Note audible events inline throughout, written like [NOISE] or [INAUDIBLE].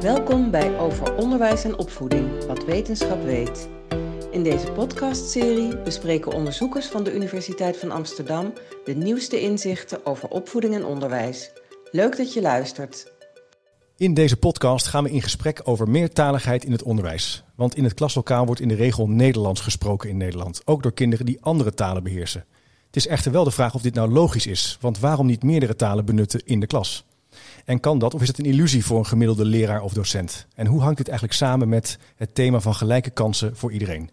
Welkom bij Over Onderwijs en Opvoeding, wat wetenschap weet. In deze podcastserie bespreken onderzoekers van de Universiteit van Amsterdam de nieuwste inzichten over opvoeding en onderwijs. Leuk dat je luistert. In deze podcast gaan we in gesprek over meertaligheid in het onderwijs. Want in het klaslokaal wordt in de regel Nederlands gesproken in Nederland, ook door kinderen die andere talen beheersen. Het is echter wel de vraag of dit nou logisch is, want waarom niet meerdere talen benutten in de klas? En kan dat, of is het een illusie voor een gemiddelde leraar of docent? En hoe hangt dit eigenlijk samen met het thema van gelijke kansen voor iedereen?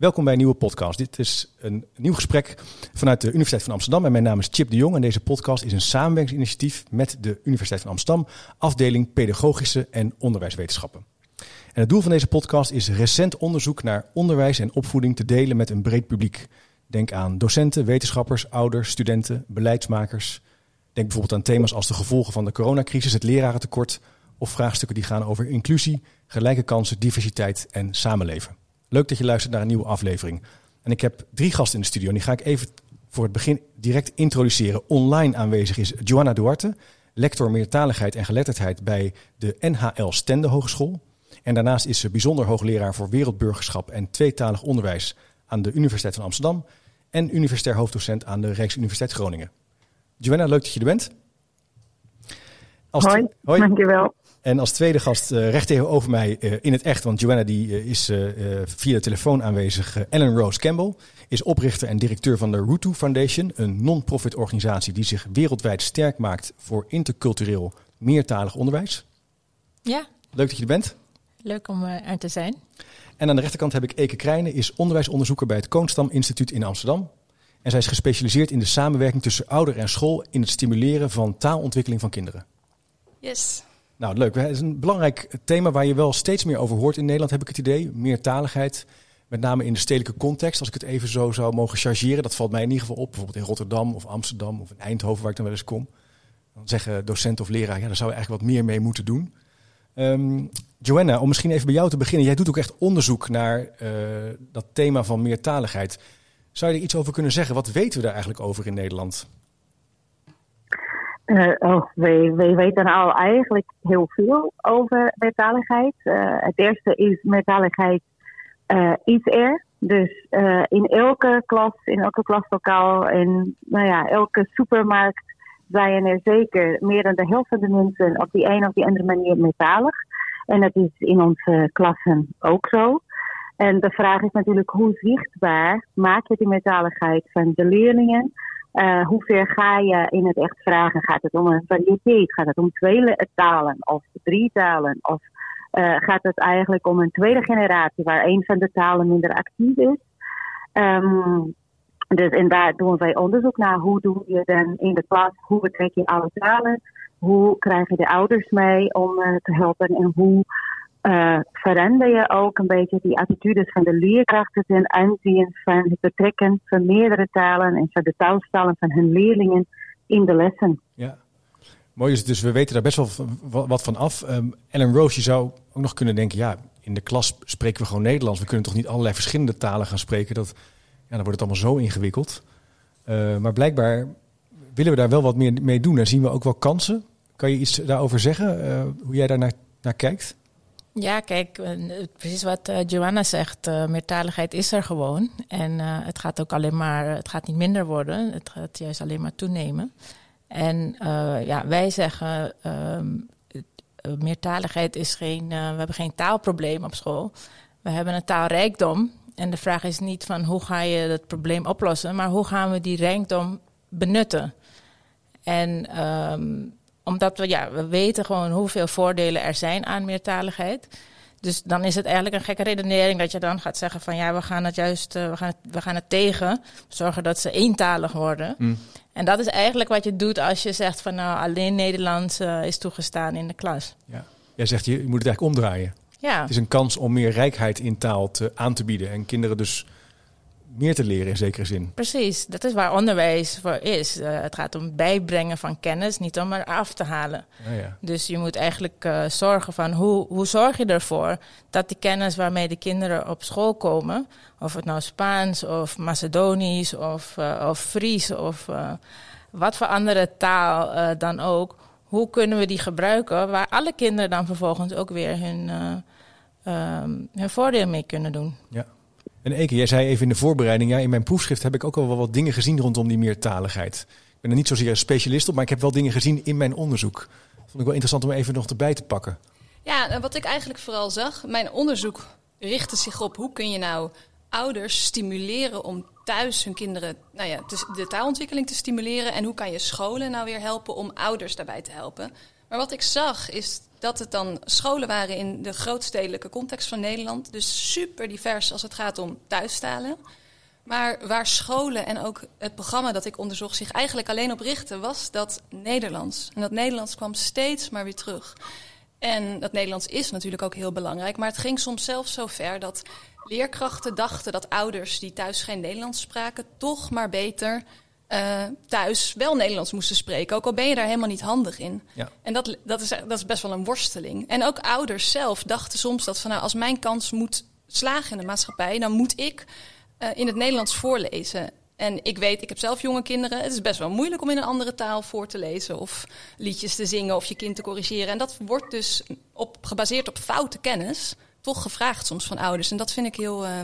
Welkom bij een nieuwe podcast. Dit is een nieuw gesprek vanuit de Universiteit van Amsterdam. En mijn naam is Chip de Jong. En deze podcast is een samenwerkingsinitiatief met de Universiteit van Amsterdam, afdeling Pedagogische en Onderwijswetenschappen. En het doel van deze podcast is recent onderzoek naar onderwijs en opvoeding te delen met een breed publiek. Denk aan docenten, wetenschappers, ouders, studenten, beleidsmakers. Denk bijvoorbeeld aan thema's als de gevolgen van de coronacrisis, het lerarentekort of vraagstukken die gaan over inclusie, gelijke kansen, diversiteit en samenleven. Leuk dat je luistert naar een nieuwe aflevering. En ik heb drie gasten in de studio en die ga ik even voor het begin direct introduceren. Online aanwezig is Joanna Duarte, lector meertaligheid en geletterdheid bij de NHL Stende Hogeschool. En daarnaast is ze bijzonder hoogleraar voor wereldburgerschap en tweetalig onderwijs aan de Universiteit van Amsterdam en universitair hoofddocent aan de Rijksuniversiteit Groningen. Joanna, leuk dat je er bent. Als hoi, hoi, dankjewel. En als tweede gast uh, recht tegenover mij uh, in het echt, want Joanna die, uh, is via de telefoon aanwezig. Ellen Rose Campbell is oprichter en directeur van de Rutu Foundation, een non-profit organisatie die zich wereldwijd sterk maakt voor intercultureel meertalig onderwijs. Ja. Leuk dat je er bent. Leuk om er te zijn. En aan de rechterkant heb ik Eke Krijnen, is onderwijsonderzoeker bij het Koonstam Instituut in Amsterdam. En zij is gespecialiseerd in de samenwerking tussen ouder en school in het stimuleren van taalontwikkeling van kinderen. Yes. Nou, leuk. Het is een belangrijk thema waar je wel steeds meer over hoort in Nederland, heb ik het idee. Meertaligheid, met name in de stedelijke context. Als ik het even zo zou mogen chargeren, dat valt mij in ieder geval op. Bijvoorbeeld in Rotterdam of Amsterdam of in Eindhoven, waar ik dan wel eens kom. Dan zeggen docent of leraar, ja, daar zou je eigenlijk wat meer mee moeten doen. Um, Joanna, om misschien even bij jou te beginnen. Jij doet ook echt onderzoek naar uh, dat thema van meertaligheid. Zou je er iets over kunnen zeggen? Wat weten we daar eigenlijk over in Nederland? Uh, oh, we, we weten al eigenlijk heel veel over meertaligheid. Uh, het eerste is meertaligheid uh, is er. Dus in elke klas, in elke klaslokaal, in nou ja, elke supermarkt zijn er zeker meer dan de helft van de mensen op die een of die andere manier meertalig. En dat is in onze klassen ook zo. En de vraag is natuurlijk hoe zichtbaar maak je die meertaligheid van de leerlingen? Uh, hoe ver ga je in het echt vragen? Gaat het om een variëteit? Gaat het om twee talen of drie talen? Of uh, gaat het eigenlijk om een tweede generatie waar een van de talen minder actief is? Um, dus en daar doen wij onderzoek naar. Hoe doe je dan in de klas? Hoe betrek je alle talen? Hoe krijg je de ouders mee om uh, te helpen? En hoe uh, verander je ook een beetje die attitudes van de leerkrachten ten aanzien van het betrekken van meerdere talen en van de taalstalen van hun leerlingen in de lessen. Ja, mooi is het dus. We weten daar best wel wat van af. Um, Ellen Rose, je zou ook nog kunnen denken, ja, in de klas spreken we gewoon Nederlands. We kunnen toch niet allerlei verschillende talen gaan spreken. Dat, ja, dan wordt het allemaal zo ingewikkeld. Uh, maar blijkbaar willen we daar wel wat meer mee doen. En zien we ook wel kansen. Kan je iets daarover zeggen, uh, hoe jij daar naar, naar kijkt? Ja, kijk, precies wat uh, Joanna zegt, uh, meertaligheid is er gewoon. En het gaat ook alleen maar, het gaat niet minder worden, het gaat juist alleen maar toenemen. En ja, wij zeggen, meertaligheid is geen, we hebben geen taalprobleem op school. We hebben een taalrijkdom. En de vraag is niet van hoe ga je dat probleem oplossen, maar hoe gaan we die rijkdom benutten? En um, omdat we, ja, we weten gewoon hoeveel voordelen er zijn aan meertaligheid. Dus dan is het eigenlijk een gekke redenering dat je dan gaat zeggen van ja, we gaan het juist, uh, we, gaan het, we gaan het tegen, zorgen dat ze eentalig worden. Mm. En dat is eigenlijk wat je doet als je zegt van nou, alleen Nederlands uh, is toegestaan in de klas. Ja. Jij zegt je, je moet het eigenlijk omdraaien. Ja. Het is een kans om meer rijkheid in taal te, aan te bieden en kinderen dus meer te leren in zekere zin. Precies, dat is waar onderwijs voor is. Uh, het gaat om bijbrengen van kennis, niet om er af te halen. Ja, ja. Dus je moet eigenlijk uh, zorgen van hoe, hoe zorg je ervoor dat die kennis waarmee de kinderen op school komen, of het nou Spaans of Macedonisch of, uh, of Fries of wat voor andere taal dan ook, hoe kunnen we die gebruiken waar alle kinderen dan vervolgens ook weer hun, uh, hun voordeel mee kunnen doen. Ja. En Eke, jij zei even in de voorbereiding, ja, in mijn proefschrift heb ik ook al wel wat dingen gezien rondom die meertaligheid. Ik ben er niet zozeer een specialist op, maar ik heb wel dingen gezien in mijn onderzoek. Dat vond ik wel interessant om even nog erbij te pakken. Ja, wat ik eigenlijk vooral zag, mijn onderzoek richtte zich op hoe kun je nou ouders stimuleren om thuis hun kinderen nou ja, de taalontwikkeling te stimuleren. En hoe kan je scholen nou weer helpen om ouders daarbij te helpen. Maar wat ik zag is dat het dan scholen waren in de grootstedelijke context van Nederland. Dus super divers als het gaat om thuistalen. Maar waar scholen en ook het programma dat ik onderzocht zich eigenlijk alleen op richten, was dat Nederlands. En dat Nederlands kwam steeds maar weer terug. En dat Nederlands is natuurlijk ook heel belangrijk. Maar het ging soms zelfs zo ver dat leerkrachten dachten dat ouders die thuis geen Nederlands spraken, toch maar beter uh, thuis wel Nederlands moesten spreken. Ook al ben je daar helemaal niet handig in. Ja. En dat, dat, is, dat is best wel een worsteling. En ook ouders zelf dachten soms dat van nou, als mijn kans moet slagen in de maatschappij, dan moet ik uh, in het Nederlands voorlezen. En ik weet, ik heb zelf jonge kinderen. Het is best wel moeilijk om in een andere taal voor te lezen of liedjes te zingen of je kind te corrigeren. En dat wordt dus op, gebaseerd op foute kennis toch gevraagd soms van ouders. En dat vind ik heel uh,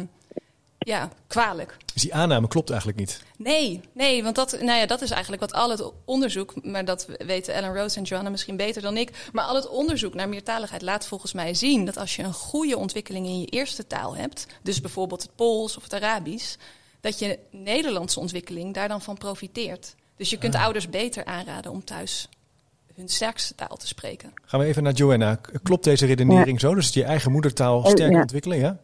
ja, kwalijk. Dus die aanname klopt eigenlijk niet? Nee, nee, want dat, nou ja, dat is eigenlijk wat al het onderzoek, maar dat weten Ellen Rose en Joanna misschien beter dan ik, maar al het onderzoek naar meertaligheid laat volgens mij zien dat als je een goede ontwikkeling in je eerste taal hebt, dus bijvoorbeeld het Pools of het Arabisch, dat je Nederlandse ontwikkeling daar dan van profiteert. Dus je kunt ah. ouders beter aanraden om thuis hun sterkste taal te spreken. Gaan we even naar Joanna. Klopt deze redenering zo? Dus dat je eigen moedertaal oh, sterker ontwikkelen, ja?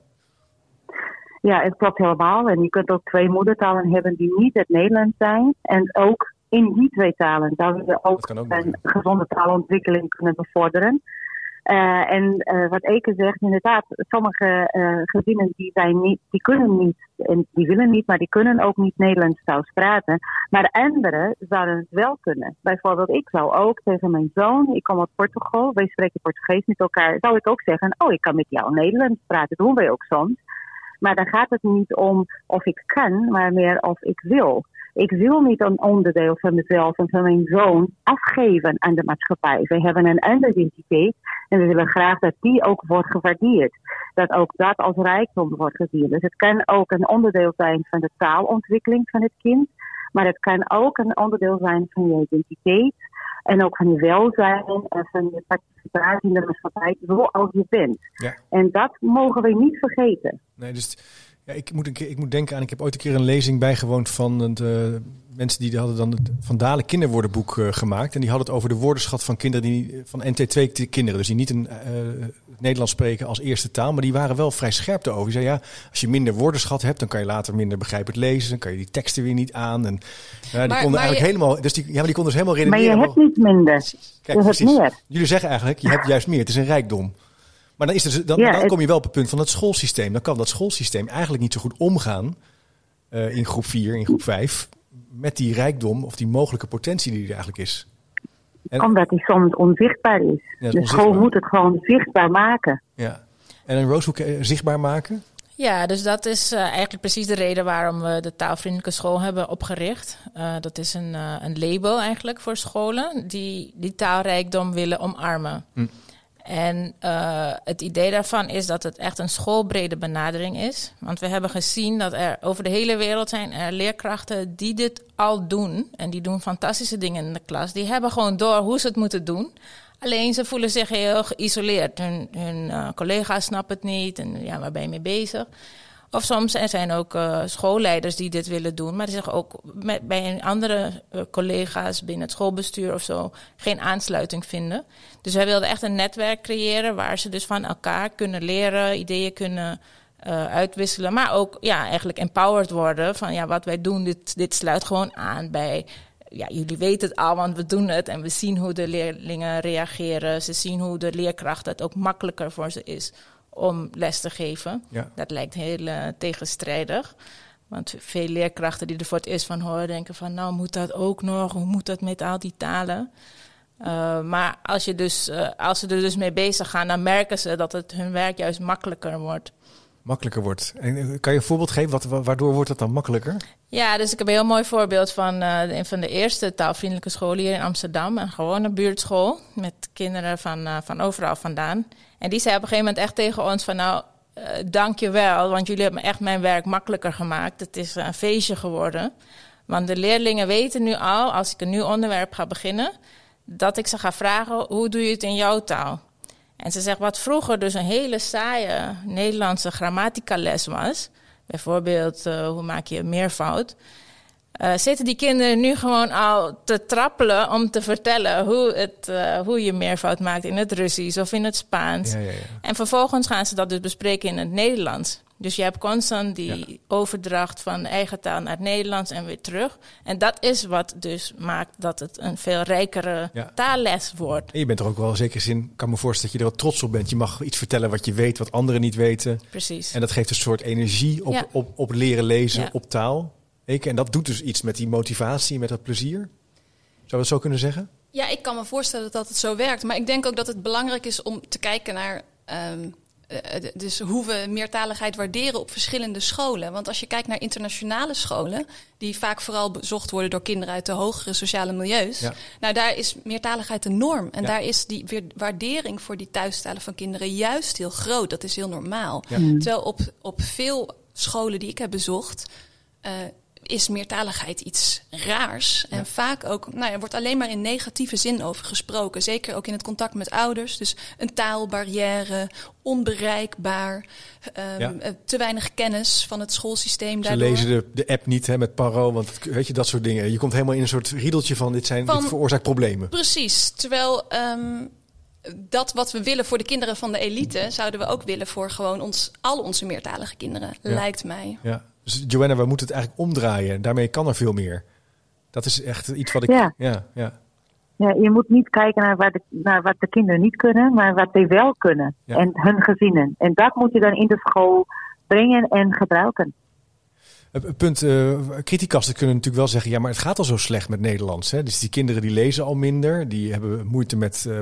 Ja, het klopt helemaal. En je kunt ook twee moedertalen hebben die niet het Nederlands zijn. En ook in die twee talen zou je ook, ook een gezonde taalontwikkeling kunnen bevorderen. Uh, en uh, wat Eke zegt, inderdaad, sommige uh, gezinnen die, zijn niet, die kunnen niet, en die willen niet, maar die kunnen ook niet Nederlands thuis praten. Maar anderen zouden het wel kunnen. Bijvoorbeeld, ik zou ook tegen mijn zoon, ik kom uit Portugal, wij spreken Portugees met elkaar, zou ik ook zeggen, oh, ik kan met jou Nederlands praten, dat doen wij ook soms. Maar dan gaat het niet om of ik kan, maar meer of ik wil. Ik wil niet een onderdeel van mezelf en van mijn zoon afgeven aan de maatschappij. We hebben een andere identiteit en we willen graag dat die ook wordt gewaardeerd. Dat ook dat als rijkdom wordt gezien. Dus het kan ook een onderdeel zijn van de taalontwikkeling van het kind. Maar het kan ook een onderdeel zijn van je identiteit. En ook van je welzijn en van je participatie in de maatschappij zoals je bent. Ja. En dat mogen we niet vergeten. Nee, dus ja, ik, moet ik moet denken aan, ik heb ooit een keer een lezing bijgewoond van de mensen die hadden dan het Van Dalen kinderwoordenboek uh, gemaakt. En die hadden het over de woordenschat van kinderen die van NT2 kinderen. Dus die niet een uh, Nederlands spreken als eerste taal. Maar die waren wel vrij scherp erover. Die zei ja, als je minder woordenschat hebt, dan kan je later minder begrijpelijk lezen. Dan kan je die teksten weer niet aan. En ja, die konden eigenlijk helemaal. Dus die, ja, maar die konden dus helemaal redeneren. Maar je hebt niet minder. Kijk, je hebt meer. Jullie zeggen eigenlijk, je hebt juist meer. Het is een rijkdom. Maar dan, is er, dan, dan kom je wel op het punt van het schoolsysteem. Dan kan dat schoolsysteem eigenlijk niet zo goed omgaan uh, in groep 4, in groep 5, met die rijkdom of die mogelijke potentie die er eigenlijk is. En, Omdat die soms onzichtbaar is. de school moet het gewoon zichtbaar maken. Ja. En een rooshoek eh, zichtbaar maken? Ja, dus dat is uh, eigenlijk precies de reden waarom we de taalvriendelijke school hebben opgericht. Uh, dat is een, uh, een label eigenlijk voor scholen die die taalrijkdom willen omarmen. Hm. En uh, het idee daarvan is dat het echt een schoolbrede benadering is. Want we hebben gezien dat er over de hele wereld zijn er leerkrachten die dit al doen. En die doen fantastische dingen in de klas. Die hebben gewoon door hoe ze het moeten doen. Alleen ze voelen zich heel geïsoleerd. Hun, hun uh, collega's snappen het niet. En ja, waar ben je mee bezig? Of soms er zijn ook uh, schoolleiders die dit willen doen, maar die zich ook bij andere uh, collega's binnen het schoolbestuur of zo geen aansluiting vinden. Dus wij wilden echt een netwerk creëren waar ze dus van elkaar kunnen leren, ideeën kunnen uh, uitwisselen, maar ook ja, eigenlijk empowered worden van ja, wat wij doen, dit, dit sluit gewoon aan bij ja, jullie weten het al, want we doen het en we zien hoe de leerlingen reageren. Ze zien hoe de leerkracht het ook makkelijker voor ze is om les te geven. Ja. Dat lijkt heel uh, tegenstrijdig. Want veel leerkrachten die er voor het eerst van horen, denken van nou moet dat ook nog, hoe moet dat met al die talen? Uh, maar als, je dus, uh, als ze er dus mee bezig gaan, dan merken ze dat het hun werk juist makkelijker wordt. makkelijker wordt. En eh, kan je een voorbeeld geven? Wat, waardoor wordt het dan makkelijker? Ja, dus ik heb een heel mooi voorbeeld van uh, een van de eerste taalvriendelijke scholen hier in Amsterdam. Een gewone buurtschool met kinderen van, uh, van overal vandaan. En die zei op een gegeven moment echt tegen ons van nou, uh, dank je wel, want jullie hebben echt mijn werk makkelijker gemaakt. Het is een feestje geworden. Want de leerlingen weten nu al, als ik een nieuw onderwerp ga beginnen, dat ik ze ga vragen, hoe doe je het in jouw taal? En ze zegt, wat vroeger dus een hele saaie Nederlandse grammatica-les was, bijvoorbeeld uh, hoe maak je meervoud, uh, zitten die kinderen nu gewoon al te trappelen om te vertellen hoe, het, uh, hoe je meervoud maakt in het Russisch of in het Spaans. Ja, ja, ja. En vervolgens gaan ze dat dus bespreken in het Nederlands. Dus je hebt constant die overdracht van eigen taal naar het Nederlands en weer terug. En dat is wat dus maakt dat het een veel rijkere taalles wordt. En je bent er ook wel zeker zin, kan me voorstellen dat je er wel trots op bent. Je mag iets vertellen wat je weet, wat anderen niet weten. Precies. En dat geeft een soort energie op, op, op leren lezen, op taal. Ik, en dat doet dus iets met die motivatie, met dat plezier. Zou je het zo kunnen zeggen? Ja, ik kan me voorstellen dat het zo werkt. Maar ik denk ook dat het belangrijk is om te kijken naar. Um, dus hoe we meertaligheid waarderen op verschillende scholen. Want als je kijkt naar internationale scholen, die vaak vooral bezocht worden door kinderen uit de hogere sociale milieus. Ja. Nou, daar is meertaligheid de norm. En Ja. daar is die weer waardering voor die thuistalen van kinderen juist heel groot. Dat is heel normaal. Ja. Terwijl op, op veel scholen die ik heb bezocht. eh, is meertaligheid iets raars. En Ja. vaak ook, nou ja, er wordt alleen maar in negatieve zin over gesproken. Zeker ook in het contact met ouders. Dus een taalbarrière, onbereikbaar, ehm, Ja. eh, te weinig kennis van het schoolsysteem. Ze daardoor. lezen de, de app niet hè, met Paro, want weet je, dat soort dingen. Je komt helemaal in een soort riedeltje van dit, zijn, Van- dit veroorzaakt problemen. Precies. Terwijl ehm, dat wat we willen voor de kinderen van de elite, zouden we ook willen voor gewoon ons, al onze meertalige kinderen, Ja. lijkt mij. Ja. Dus Joanna, we moeten het eigenlijk omdraaien. Daarmee kan er veel meer. Dat is echt iets wat ik... Ja. ja, ja. Ja, je moet niet kijken naar, waar de, naar wat de kinderen niet kunnen, maar wat die wel kunnen. Ja. En hun gezinnen. En dat moet je dan in de school brengen en gebruiken. Punt, criticasten kunnen natuurlijk wel zeggen... ja, maar het gaat al zo slecht met Nederlands. Hè? Dus die kinderen die lezen al minder. Die hebben moeite met eh,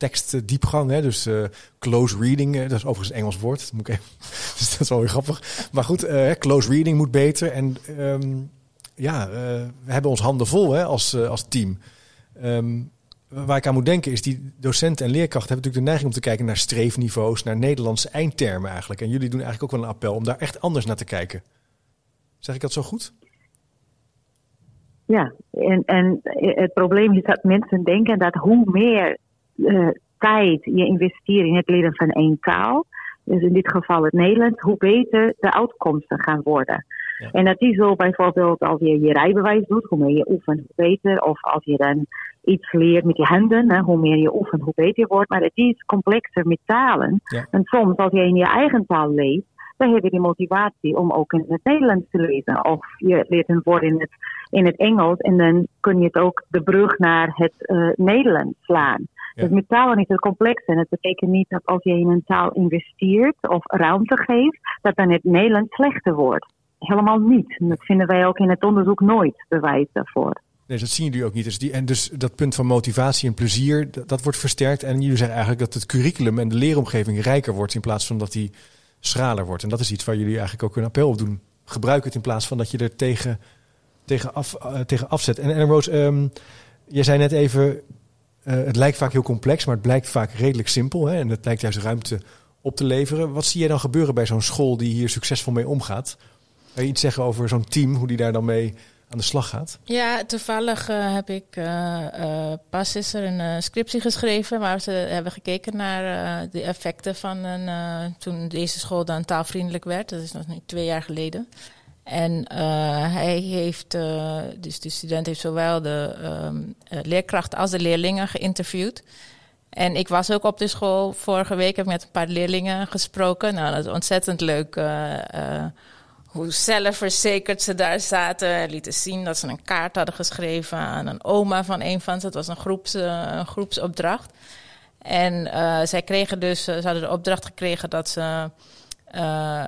tekstdiepgang. Hè? Dus eh, close reading, eh, dat is overigens Engels woord. Dat, moet ik even, [LAUGHS] dus dat is wel weer grappig. Maar goed, eh, close reading moet beter. En ehm, ja, we hebben ons handen vol hè, als, als team. Ehm, waar ik aan moet denken is, die docenten en leerkrachten hebben natuurlijk de neiging om te kijken naar streefniveaus, naar Nederlandse eindtermen eigenlijk. En jullie doen eigenlijk ook wel een appel om daar echt anders naar te kijken. Zeg ik dat zo goed? Ja, en, en het probleem is dat mensen denken dat hoe meer eh, tijd je investeert in het leren van één taal, dus in dit geval het Nederlands, hoe beter de uitkomsten gaan worden. Ja. En dat is zo bijvoorbeeld als je je rijbewijs doet, hoe meer je oefent, hoe beter. Of als je dan iets leert met je handen, hè, hoe meer je oefent, hoe beter je wordt. Maar het is complexer met talen. Ja. En soms als je in je eigen taal leest, dan heb je die motivatie om ook in het Nederlands te lezen. Of je leert een woord in het, in het Engels en dan kun je het ook de brug naar het eh, Nederlands slaan. Dus met talen is het complex en het betekent niet dat als je in een taal investeert of ruimte geeft, dat dan het Nederlands slechter wordt. Helemaal niet. En dat vinden wij ook in het onderzoek nooit bewijs daarvoor. Nee, dat zien jullie ook niet. Dus die, en dus dat punt van motivatie en plezier, dat, dat wordt versterkt. En jullie zeggen eigenlijk dat het curriculum en de leeromgeving rijker wordt in plaats van dat die schraler wordt. En dat is iets waar jullie eigenlijk ook een appel op doen. Gebruik het in plaats van dat je er tegen, tegen, af, eh, tegen afzet. En, en Roos, ehm, jij zei net even, het lijkt vaak heel complex, maar het blijkt vaak redelijk simpel. Hè? En het lijkt juist ruimte op te leveren. Wat zie jij dan gebeuren bij zo'n school die hier succesvol mee omgaat? Kan je iets zeggen over zo'n team, hoe die daar dan mee aan de slag gaat? Ja, toevallig eh, heb ik eh, eh, pas is er een eh, scriptie geschreven waar ze hebben gekeken naar eh, de effecten van een, eh, toen deze school dan taalvriendelijk werd. Dat is nog niet twee jaar geleden. En eh, hij heeft, eh, dus de student heeft zowel de eh, leerkrachten als de leerlingen geïnterviewd. En ik was ook op de school vorige week, heb met een paar leerlingen gesproken. Nou, dat is ontzettend leuk. eh, hoe zelfverzekerd ze daar zaten. Lieten zien dat ze een kaart hadden geschreven aan een oma van een van ze. Het was een, groeps, een groepsopdracht. En zij kregen dus, ze hadden de opdracht gekregen dat ze. Eh,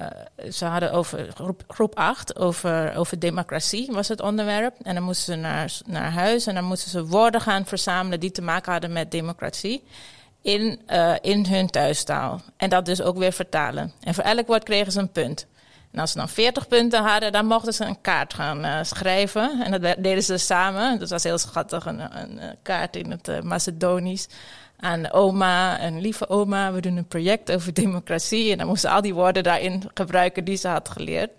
ze hadden over groep, groep 8 over, over democratie was het onderwerp. En dan moesten ze naar, naar huis en dan moesten ze woorden gaan verzamelen die te maken hadden met democratie. in, uh, in hun thuistaal. En dat dus ook weer vertalen. En voor elk woord kregen ze een punt. En als ze dan 40 punten hadden, dan mochten ze een kaart gaan uh, schrijven. En dat deden ze samen. Dat was heel schattig, een, een, kaart in het Macedonisch. Aan oma, een lieve oma, we doen een project over democratie. En dan moesten ze al die woorden daarin gebruiken die ze had geleerd.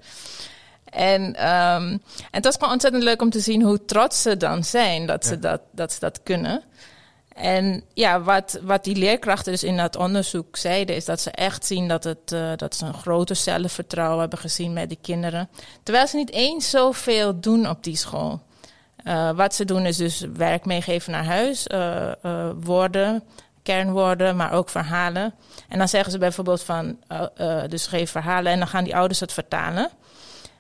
En, um, en het was gewoon ontzettend leuk om te zien hoe trots ze dan zijn dat, ze, dat, dat ze dat kunnen. En ja, wat, wat die leerkrachten dus in dat onderzoek zeiden, is dat ze echt zien dat, het, uh, dat ze een groter zelfvertrouwen hebben gezien met die kinderen. Terwijl ze niet eens zoveel doen op die school. Uh, wat ze doen is dus werk meegeven naar huis, uh, woorden, kernwoorden, maar ook verhalen. En dan zeggen ze bijvoorbeeld van, dus geef verhalen en dan gaan die ouders het vertalen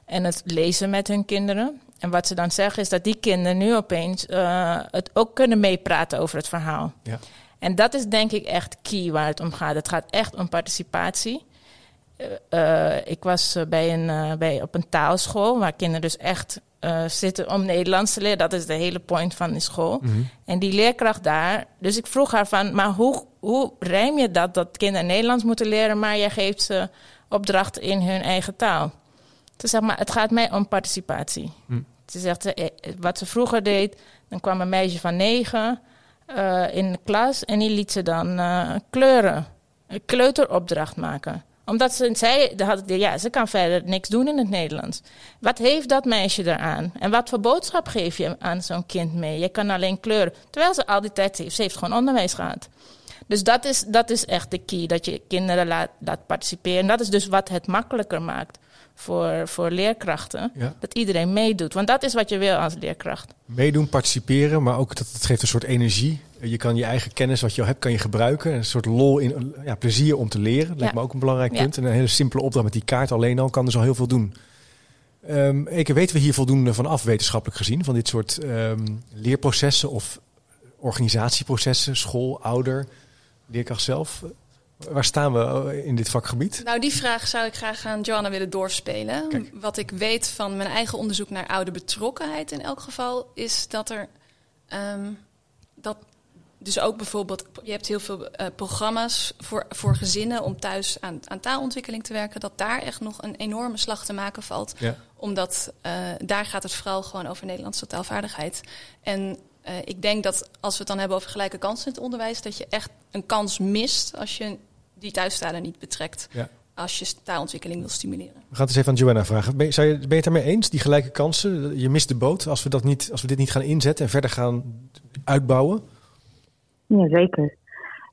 en het lezen met hun kinderen. En wat ze dan zeggen is dat die kinderen nu opeens het ook kunnen meepraten over het verhaal. Ja. En dat is denk ik echt key waar het om gaat. Het gaat echt om participatie. Uh, ik was bij een, bij, op een taalschool waar kinderen dus echt zitten om Nederlands te leren. Dat is de hele point van die school. Mm -hmm. En die leerkracht daar. Dus ik vroeg haar van, maar hoe, hoe rijm je dat dat kinderen Nederlands moeten leren, maar jij geeft ze opdrachten in hun eigen taal? Ze zegt maar, het gaat mij om participatie. Hm. Ze zegt, eh, wat ze vroeger deed, dan kwam een meisje van negen uh, in de klas en die liet ze dan uh, kleuren, een kleuteropdracht maken. Omdat ze zei, ja, ze kan verder niks doen in het Nederlands. Wat heeft dat meisje eraan? En wat voor boodschap geef je aan zo'n kind mee? Je kan alleen kleuren. Terwijl ze al die tijd heeft, ze heeft gewoon onderwijs gehad. Dus dat is, dat is echt de key, dat je kinderen laat, laat participeren. En dat is dus wat het makkelijker maakt voor, voor leerkrachten. Dat iedereen meedoet. Want dat is wat je wil als leerkracht. Meedoen, participeren, maar ook dat het geeft een soort energie. Je kan je eigen kennis wat je al hebt, kan je gebruiken. Een soort lol in ja, plezier om te leren. Dat lijkt me ook een belangrijk punt. En een hele simpele opdracht met die kaart alleen al kan dus al heel veel doen. Um, Eke, weten we hier voldoende van af, wetenschappelijk gezien, van dit soort um, leerprocessen of organisatieprocessen, school, ouder, leerkracht zelf? Waar staan we eh, in dit vakgebied? Nou, die vraag zou ik graag aan Joanna willen doorspelen. Wat ik weet van mijn eigen onderzoek naar oude betrokkenheid in elk geval, is dat er um, dat dus ook bijvoorbeeld, je hebt heel veel uh, programma's voor, voor gezinnen om thuis aan, aan taalontwikkeling te werken, dat daar echt nog een enorme slag te maken valt. Ja. Omdat uh, daar gaat het vooral gewoon over Nederlandse taalvaardigheid. En uh, ik denk dat als we het dan hebben over gelijke kansen in het onderwijs, dat je echt een kans mist als je die thuistalen niet betrekt. Ja. Als je taalontwikkeling wil stimuleren. We gaan het eens even aan Joanna vragen. Ben je, je, ben je het daarmee eens, die gelijke kansen? Je mist de boot als we, dat niet, als we dit niet gaan inzetten en verder gaan uitbouwen? Ja, zeker.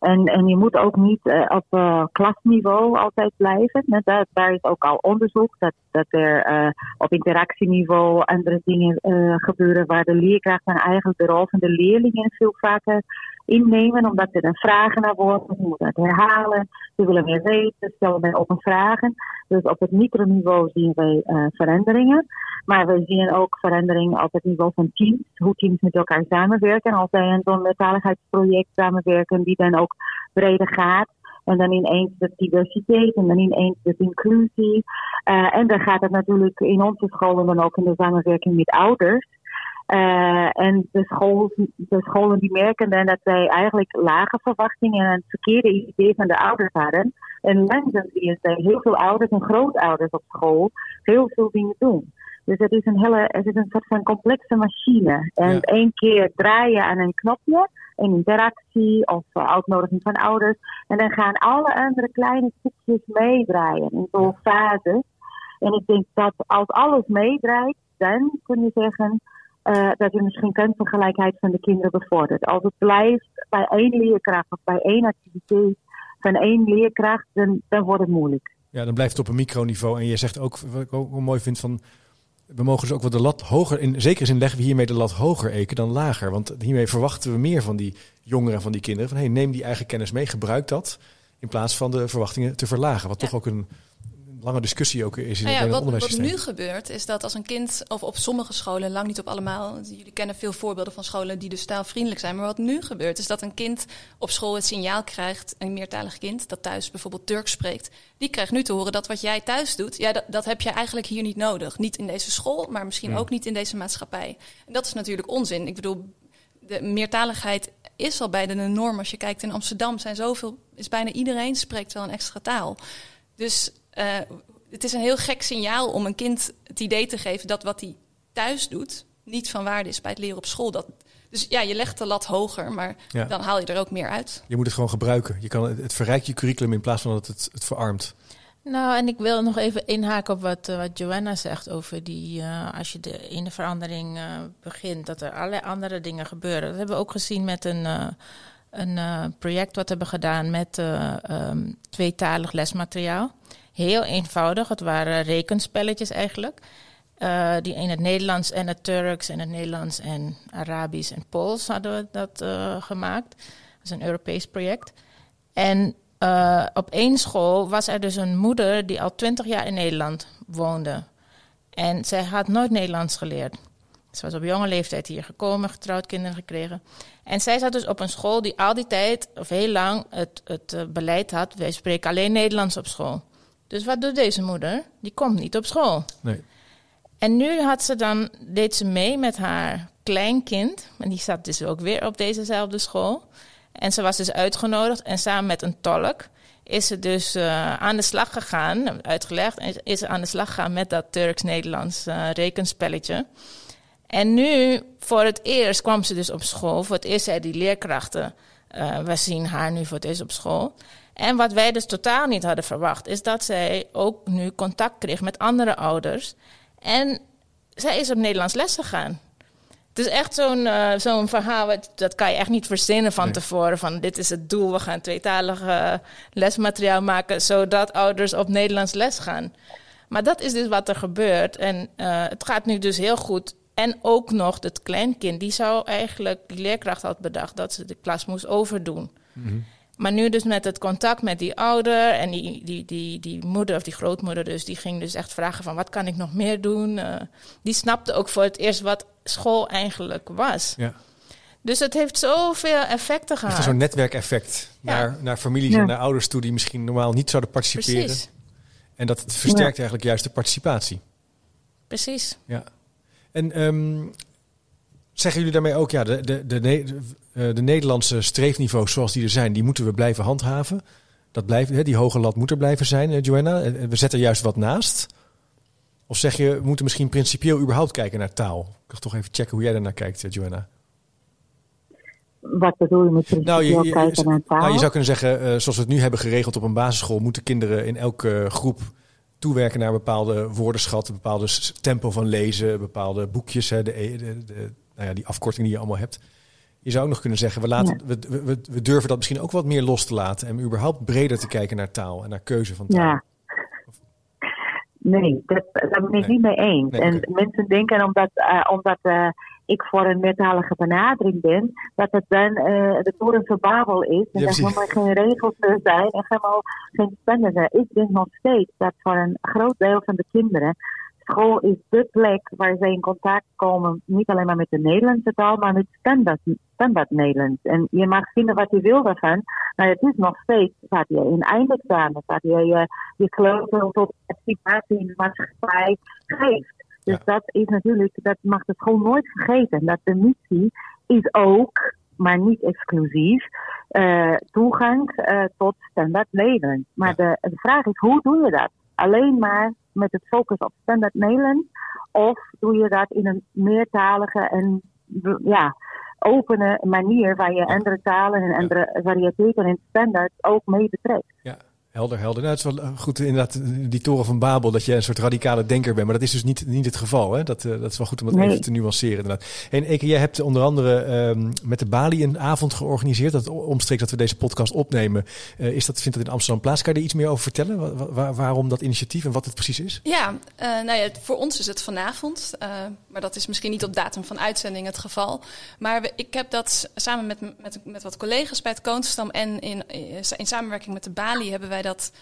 En, en je moet ook niet uh, op uh, klasniveau altijd blijven. Net, daar, is ook al onderzoek dat, dat er op interactieniveau andere dingen gebeuren waar de leerkrachten eigenlijk de rol van de leerlingen veel vaker innemen, omdat er dan vragen naar worden, ze moeten het herhalen, ze willen meer weten, stellen wij open vragen. Dus op het microniveau zien wij uh, veranderingen. Maar we zien ook veranderingen op het niveau van teams, hoe teams met elkaar samenwerken. Als wij een zo'n metaligheidsproject samenwerken, die dan ook breder gaat. En dan ineens de diversiteit en dan ineens de inclusie. Uh, en dan gaat het natuurlijk in onze scholen dan ook in de samenwerking met ouders. Uh, en de, school, de scholen die merken dan dat wij eigenlijk lage verwachtingen en een verkeerde idee van de ouders hadden. En langzaam zie je dat heel veel ouders en grootouders op school heel veel dingen doen. Dus het is een hele, het is een soort van complexe machine. En ja. één keer draaien aan een knopje, een interactie of uh, uitnodiging van ouders. En dan gaan alle andere kleine stukjes meedraaien in zo'n fase. En ik denk dat als alles meedraait, dan kun je zeggen uh, dat je misschien kansengelijkheid van de kinderen bevordert. Als het blijft bij één leerkracht of bij één activiteit van één leerkracht, dan, dan wordt het moeilijk. Ja, dan blijft het op een microniveau. En je zegt ook, wat ik ook mooi vind, van we mogen dus ook wel de lat hoger, in zekere zin leggen we hiermee de lat hoger eken dan lager. Want hiermee verwachten we meer van die jongeren, van die kinderen. Van hey, neem die eigen kennis mee, gebruik dat. In plaats van de verwachtingen te verlagen. Wat ja. toch ook een lange discussie ook is in nou ja, het wat. Wat nu gebeurt is dat als een kind, of op sommige scholen, lang niet op allemaal, jullie kennen veel voorbeelden van scholen die dus taalvriendelijk zijn, maar wat nu gebeurt is dat een kind op school het signaal krijgt, een meertalig kind dat thuis bijvoorbeeld Turks spreekt, die krijgt nu te horen dat wat jij thuis doet, ja, dat, dat heb je eigenlijk hier niet nodig. Niet in deze school, maar misschien Hmm. ook niet in deze maatschappij. En dat is natuurlijk onzin. Ik bedoel, de meertaligheid is al bijna de norm. Als je kijkt in Amsterdam, zijn zoveel, is bijna iedereen spreekt wel een extra taal. Dus uh, het is een heel gek signaal om een kind het idee te geven dat wat hij thuis doet niet van waarde is bij het leren op school. Dat, dus ja, je legt de lat hoger, maar dan haal je er ook meer uit. Je moet het gewoon gebruiken. Je kan, het verrijkt je curriculum in plaats van dat het het verarmt. Nou, en ik wil nog even inhaken op wat, uh, wat Joanna zegt over die, uh, als je de ene verandering uh, begint, dat er allerlei andere dingen gebeuren. Dat hebben we ook gezien met een, een project wat we hebben gedaan met um, tweetalig lesmateriaal. Heel eenvoudig, het waren rekenspelletjes eigenlijk. die in het Nederlands en het Turks en het Nederlands en Arabisch en Pools hadden we dat gemaakt. Dat is een Europees project. En uh, op één school was er dus een moeder die al twintig jaar in Nederland woonde. En zij had nooit Nederlands geleerd. Ze was op jonge leeftijd hier gekomen, getrouwd, kinderen gekregen. En zij zat dus op een school die al die tijd, of heel lang, het, het beleid had: wij spreken alleen Nederlands op school. Dus wat doet deze moeder? Die komt niet op school. Nee. En nu had ze dan, deed ze mee met haar kleinkind. En die zat dus ook weer op dezezelfde school. En ze was dus uitgenodigd en samen met een tolk is ze dus uh, aan de slag gegaan, uitgelegd, en is ze aan de slag gegaan met dat Turks-Nederlands uh, rekenspelletje. En nu, voor het eerst, kwam ze dus op school. Voor het eerst zei die leerkrachten, uh, we zien haar nu voor het eerst op school. En wat wij dus totaal niet hadden verwacht, is dat zij ook nu contact kreeg met andere ouders. En zij is op Nederlands les gegaan. Het is echt zo'n uh, zo'n verhaal, dat kan je echt niet verzinnen van tevoren. Van dit is het doel, we gaan tweetalig uh, lesmateriaal maken, zodat ouders op Nederlands les gaan. Maar dat is dus wat er gebeurt. En uh, het gaat nu dus heel goed. En ook nog het kleinkind, die zou eigenlijk, die leerkracht had bedacht dat ze de klas moest overdoen. Mm -hmm. Maar nu dus met het contact met die ouder en die, die, die, die moeder of die grootmoeder dus, die ging dus echt vragen van wat kan ik nog meer doen. Uh, die snapte ook voor het eerst wat school eigenlijk was. Ja. Dus het heeft zoveel effecten gehad. Het is zo'n netwerkeffect ja. naar, naar families ja. en naar ouders toe die misschien normaal niet zouden participeren. Precies. En dat het versterkt eigenlijk juist de participatie. Precies. Ja. En um, zeggen jullie daarmee ook, ja, de, de, de, de, de Nederlandse streefniveaus zoals die er zijn, die moeten we blijven handhaven. Dat blijft, hè, die hoge lat moet er blijven zijn, uh, Joanna. We zetten er juist wat naast. Of zeg je, we moeten misschien principieel überhaupt kijken naar taal? Ik ga toch even checken hoe jij daarnaar kijkt, Joanna. Wat bedoel je met principieel nou, je, je, kijken naar taal? Nou, je zou kunnen zeggen, uh, zoals we het nu hebben geregeld op een basisschool, moeten kinderen in elke groep toewerken naar bepaalde woordenschat, een bepaalde tempo van lezen, bepaalde boekjes, hè, de, de, de, nou ja, die afkorting die je allemaal hebt. Je zou ook nog kunnen zeggen, we, laten, ja. we, we, we, durven dat misschien ook wat meer los te laten en überhaupt breder te kijken naar taal en naar keuze van taal. Ja. Nee, dat, daar ben ik Nee. niet mee eens. Nee, en mensen denken omdat, eh, omdat eh, ik voor een meertalige benadering ben, dat het dan eh, de toren van Babel is. En Ja, dat precies. helemaal geen regels zijn en helemaal geen standaarden. Ik denk nog steeds dat voor een groot deel van de kinderen school is de plek waar ze in contact komen, niet alleen maar met de Nederlandse taal, maar met standaard, standaard Nederlands. En je mag vinden wat je wil daarvan, maar het is nog steeds wat je in eindexamen, wat je je, je kleuter tot participatie in de maatschappij geeft. Dus Ja. dat is natuurlijk, dat mag de school nooit vergeten. Dat de missie is ook, maar niet exclusief, eh, toegang eh, tot standaard Nederlands. Maar de, de vraag is, hoe doe je dat? Alleen maar met het focus op standaard Nederlands? Of doe je dat in een meertalige en ja, opene manier waar je andere talen en andere variëteiten en standaard ook mee betrekt? Ja, helder, helder. Nou, het is wel eh, goed inderdaad die toren van Babel, dat je een soort radicale denker bent. Maar dat is dus niet, niet het geval. Hè? Dat, eh, dat is wel goed om het Nee. even te nuanceren inderdaad. En Eke, jij hebt onder andere ehm, met de Bali een avond georganiseerd. Dat omstreeks dat we deze podcast opnemen. Eh, is dat, vindt dat in Amsterdam plaats? Kan je er iets meer over vertellen? Wa- wa- waar- waarom dat initiatief en wat het precies is? Ja, nou ja, voor ons is het vanavond. maar dat is misschien niet op datum van uitzending het geval. Maar we- ik heb dat samen met, met, met wat collega's bij het Koonstam en in, in samenwerking met de Bali hebben wij dat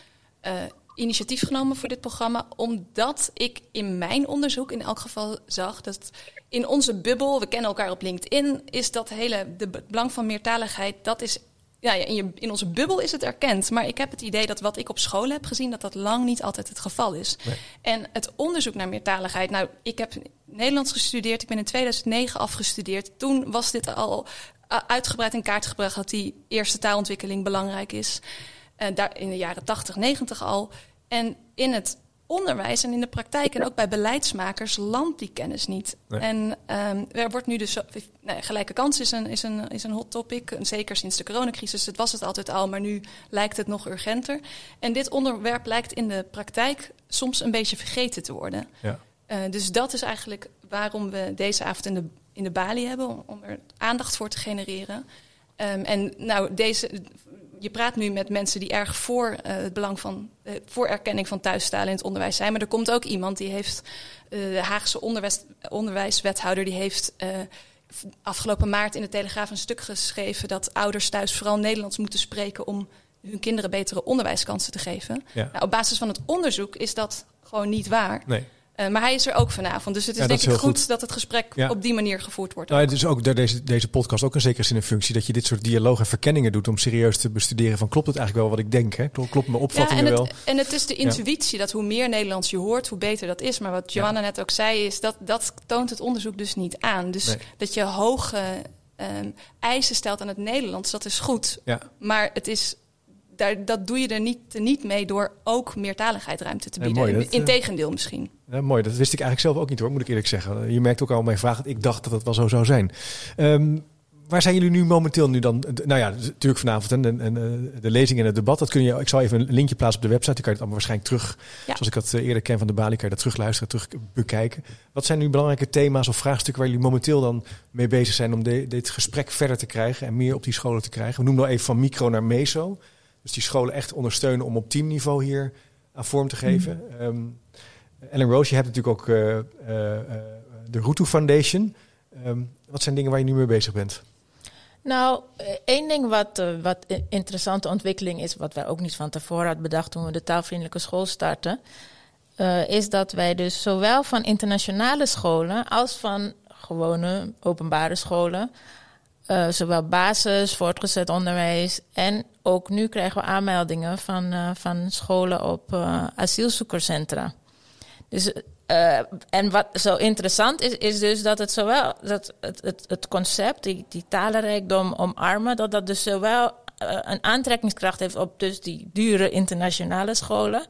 eh, initiatief genomen voor dit programma. Omdat ik in mijn onderzoek in elk geval zag dat in onze bubbel, we kennen elkaar op LinkedIn, is dat hele, de be- belang van meertaligheid, dat is ja, ja, in, je, in onze bubbel is het erkend. Maar ik heb het idee dat wat ik op school heb gezien, dat dat lang niet altijd het geval is. Nee. En het onderzoek naar meertaligheid. Nou, ik heb Nederlands gestudeerd. Ik ben in 2009 afgestudeerd. Toen was dit al uitgebreid in kaart gebracht dat die eerste taalontwikkeling belangrijk is. Uh, daar in de jaren 80, 90 al. En in het onderwijs en in de praktijk en ook bij beleidsmakers landt die kennis niet. En um, er wordt nu dus nou, gelijke kans is een, is, een, is een hot topic. Zeker sinds de coronacrisis. Het was het altijd al, maar nu lijkt het nog urgenter. En dit onderwerp lijkt in de praktijk soms een beetje vergeten te worden. Ja. Uh, dus dat is eigenlijk waarom we deze avond in de, in de balie hebben, om, om er aandacht voor te genereren. Um, en nou, deze, je praat nu met mensen die erg voor uh, het belang van uh, voor erkenning van thuistalen in het onderwijs zijn. Maar er komt ook iemand die heeft uh, de Haagse onderwijs, onderwijswethouder, die heeft afgelopen maart in de Telegraaf een stuk geschreven dat ouders thuis vooral Nederlands moeten spreken om hun kinderen betere onderwijskansen te geven. Ja. Nou, op basis van het onderzoek is dat gewoon niet waar. Nee. Uh, maar hij is er ook vanavond. Dus het is denk ik goed, goed, dat het gesprek op die manier gevoerd wordt. Nou, het is ook deze, deze podcast ook een zekere zin een functie dat je dit soort dialoog en verkenningen doet om serieus te bestuderen van klopt het eigenlijk wel wat ik denk? Hè? Klopt, mijn opvattingen ja, en wel? Het, en het is de intuïtie dat hoe meer Nederlands je hoort, hoe beter dat is. Maar wat Johanna net ook zei, is dat dat toont het onderzoek dus niet aan. Dus dat je hoge um, eisen stelt aan het Nederlands, dat is goed. Maar het is daar, dat doe je er niet, niet mee door ook meertaligheid ruimte te bieden. Ja, Integendeel eh, misschien. Ja, mooi, dat wist ik eigenlijk zelf ook niet hoor, moet ik eerlijk zeggen. Je merkt ook al mijn vraag dat ik dacht dat het wel zo zou zijn. Um, waar zijn jullie nu momenteel nu dan? Nou ja, natuurlijk vanavond en, en, eh, de lezing en het debat. Dat kun je, ik zal even een linkje plaatsen op de website. Dan kan je het allemaal waarschijnlijk terug, zoals ik dat eh, eerder ken van de Bali, kan je dat terugluisteren, terug bekijken. Wat zijn nu belangrijke thema's of vraagstukken waar jullie momenteel dan mee bezig zijn om dit gesprek verder te krijgen en meer op die scholen te krijgen? We noemen nou even van micro naar meso. Dus die scholen echt ondersteunen om op teamniveau hier aan vorm te geven. Mm. Um, Ellen Rose, je hebt natuurlijk ook uh, uh, de Rutu Foundation. Um, wat zijn dingen waar je nu mee bezig bent? Nou, één ding wat, uh, wat interessante ontwikkeling is, wat wij ook niet van tevoren hadden bedacht toen we de taalvriendelijke school starten, uh, is dat wij dus zowel van internationale scholen als van gewone openbare scholen uh, zowel basis, voortgezet onderwijs en ook nu krijgen we aanmeldingen van, uh, van scholen op uh, asielzoekerscentra. Dus, en wat zo interessant is, is dus dat het zowel dat het, het, het concept, die, die talenrijkdom omarmen, dat dat dus zowel een aantrekkingskracht heeft op dus die dure internationale scholen,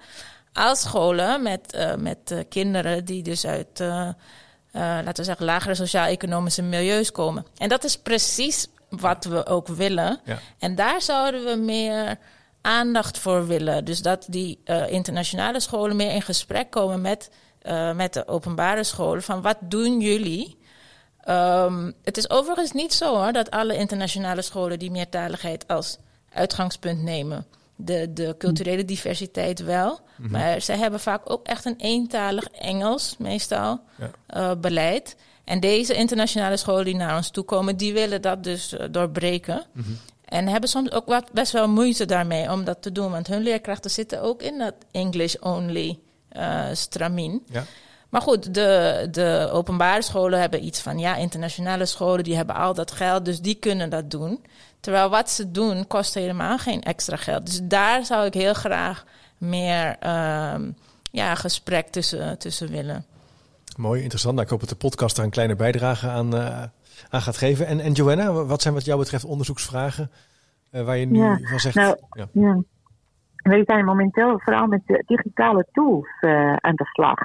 als scholen met, met kinderen die dus uit laten we zeggen, lagere sociaal-economische milieus komen. En dat is precies wat we ook willen. Ja. En daar zouden we meer aandacht voor willen. Dus dat die uh, internationale scholen meer in gesprek komen met, uh, met de openbare scholen. Van wat doen jullie? Um, het is overigens niet zo hoor, dat alle internationale scholen die meertaligheid als uitgangspunt nemen de, de culturele diversiteit wel. Mhm. Maar ze hebben vaak ook echt een eentalig Engels, meestal, ja. uh, beleid. En deze internationale scholen die naar ons toe komen, die willen dat dus uh, doorbreken. -hmm. En hebben soms ook wat, best wel moeite daarmee om dat te doen. Want hun leerkrachten zitten ook in dat English-only uh, stramien. Ja. Maar goed, de, de openbare scholen hebben iets van, ja, internationale scholen, die hebben al dat geld, dus die kunnen dat doen. Terwijl wat ze doen kost helemaal geen extra geld. Dus daar zou ik heel graag meer um, ja, gesprek tussen, tussen willen. Mooi, interessant. Nou, ik hoop dat de podcast daar een kleine bijdrage aan, uh, aan gaat geven. En, en Joanna, wat zijn wat jou betreft onderzoeksvragen uh, waar je nu ja, van zegt? Nou, ja. ja. We zijn momenteel vooral met digitale tools uh, aan de slag.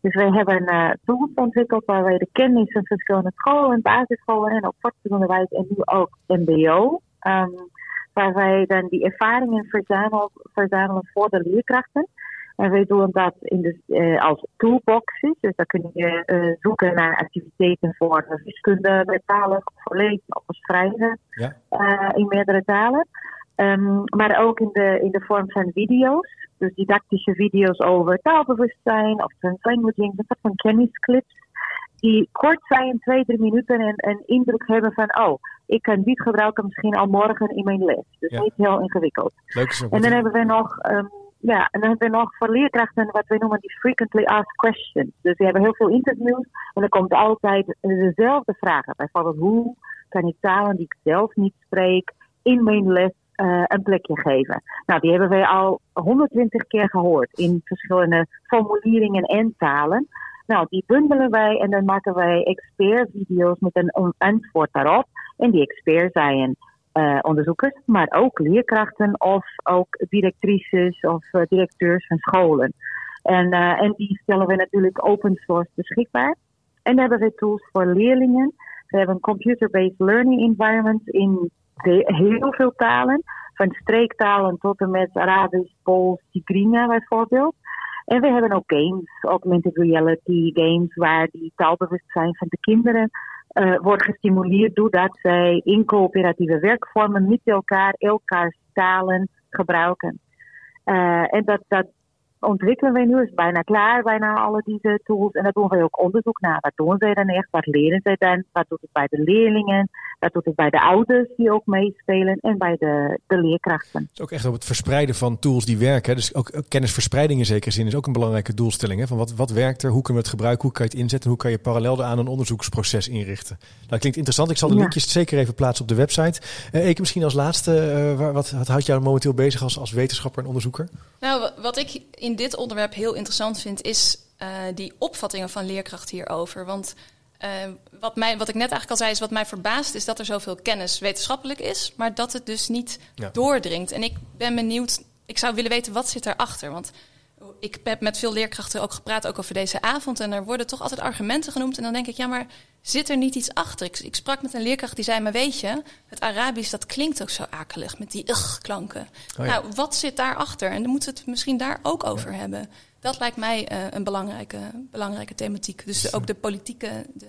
Dus wij hebben uh, tools ontwikkeld waar wij de kennis van verschillende scholen, basisscholen en ook voortgezet en nu ook MBO. Um, waar wij dan die ervaringen verzamelen, verzamelen voor de leerkrachten. En wij doen dat in de, uh, als toolboxes. Dus dan kun je uh, zoeken naar activiteiten voor wiskunde, talen, voor lezen of schrijven ja. uh, in meerdere talen. Um, maar ook in de, in de vorm van video's. Dus didactische video's over taalbewustzijn of translanguaging. Dat zijn kennisclips die kort zijn, twee, drie minuten en een indruk hebben van, oh, ik kan dit gebruiken misschien al morgen in mijn les. Dus ja. niet heel ingewikkeld. Leuk, en dan hebben we nog, um, ja, en dan hebben we nog voor leerkrachten wat we noemen die frequently asked questions. Dus we hebben heel veel interviews en er komt altijd dezelfde vragen. Bijvoorbeeld, hoe kan ik talen die ik zelf niet spreek in mijn les uh, een plekje geven. Nou, die hebben wij al 120 keer gehoord in verschillende formuleringen en talen. Nou, die bundelen wij en dan maken wij expert-video's met een antwoord daarop. En die experts zijn uh, onderzoekers, maar ook leerkrachten of ook directrices of uh, directeurs van scholen. En, en die stellen we natuurlijk open source beschikbaar. En hebben we tools voor leerlingen. We hebben een computer-based learning environment in heel veel talen. Van streektalen tot en met Arabisch, Pools, Tigrinya bijvoorbeeld. En we hebben ook games, augmented reality games, waar die taalbewustzijn van de kinderen uh, wordt gestimuleerd doordat zij in coöperatieve werkvormen met elkaar elkaars talen gebruiken. Uh, en dat, dat ontwikkelen wij nu, is bijna klaar, bijna alle deze tools. En daar doen wij ook onderzoek naar. Wat doen zij dan echt? Wat leren zij dan? Wat doet het bij de leerlingen? Doet het bij de ouders die ook meespelen? En bij de, de leerkrachten. Het is ook echt op het verspreiden van tools die werken. Dus ook kennisverspreiding in zekere zin is ook een belangrijke doelstelling. Hè? Van wat, wat werkt er? Hoe kunnen we het gebruiken? Hoe kan je het inzetten? Hoe kan je parallel aan een onderzoeksproces inrichten? Dat klinkt interessant. Ik zal de linkjes zeker even plaatsen op de website. Uh, Eke, misschien als laatste, uh, wat, wat houdt jou momenteel bezig als, als wetenschapper en onderzoeker? Nou, wat ik in dit onderwerp heel interessant vind, is uh, die opvattingen van leerkrachten hierover. Want uh, wat, mij, wat ik net eigenlijk al zei, is wat mij verbaast, is dat er zoveel kennis wetenschappelijk is, maar dat het dus niet ja. doordringt. En ik ben benieuwd, ik zou willen weten wat zit erachter. Want ik heb met veel leerkrachten ook gepraat, ook over deze avond. En er worden toch altijd argumenten genoemd. En dan denk ik, ja, maar zit er niet iets achter? Ik, ik sprak met een leerkracht die zei, maar weet je, het Arabisch, dat klinkt ook zo akelig met die ugh-klanken. Oh, ja. Nou, wat zit daarachter? En dan moeten we het misschien daar ook over ja. hebben. Dat lijkt mij uh, een belangrijke, belangrijke thematiek. Dus de, ook de politieke, de,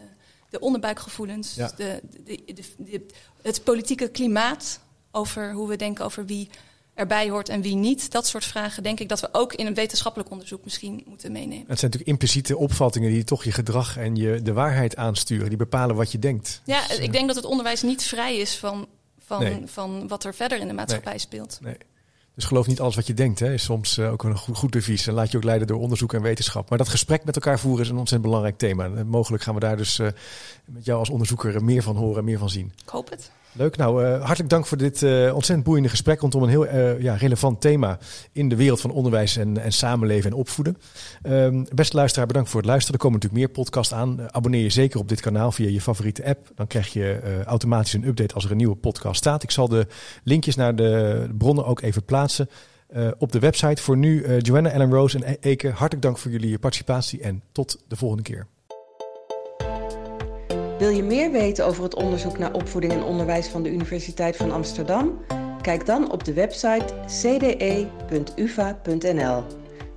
de onderbuikgevoelens, ja. de, de, het politieke klimaat over hoe we denken over wie erbij hoort en wie niet. Dat soort vragen denk ik dat we ook in een wetenschappelijk onderzoek misschien moeten meenemen. Het zijn natuurlijk impliciete opvattingen die toch je gedrag en je de waarheid aansturen. Die bepalen wat je denkt. Ja, dus, ik uh, denk dat het onderwijs niet vrij is van, van, nee. van wat er verder in de maatschappij nee. speelt. Nee. Dus geloof niet alles wat je denkt. Hè. Is soms uh, ook een goed, goed devies. En laat je ook leiden door onderzoek en wetenschap. Maar dat gesprek met elkaar voeren is een ontzettend belangrijk thema. En mogelijk gaan we daar dus uh, met jou als onderzoeker meer van horen en meer van zien. Ik hoop het. Leuk. Nou, uh, hartelijk dank voor dit uh, ontzettend boeiende gesprek rondom een heel uh, ja, relevant thema in de wereld van onderwijs en, en samenleven en opvoeden. Um, beste luisteraar, bedankt voor het luisteren. Er komen natuurlijk meer podcasts aan. abonneer je zeker op dit kanaal via je favoriete app. Dan krijg je automatisch een update als er een nieuwe podcast staat. Ik zal de linkjes naar de bronnen ook even plaatsen op de website. Voor nu, Joanna, Ellen Rose en Eke, hartelijk dank voor jullie participatie en tot de volgende keer. Wil je meer weten over het onderzoek naar opvoeding en onderwijs van de Universiteit van Amsterdam? Kijk dan op de website cde.uva.nl.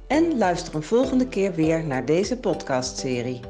En luister een volgende keer weer naar deze podcastserie.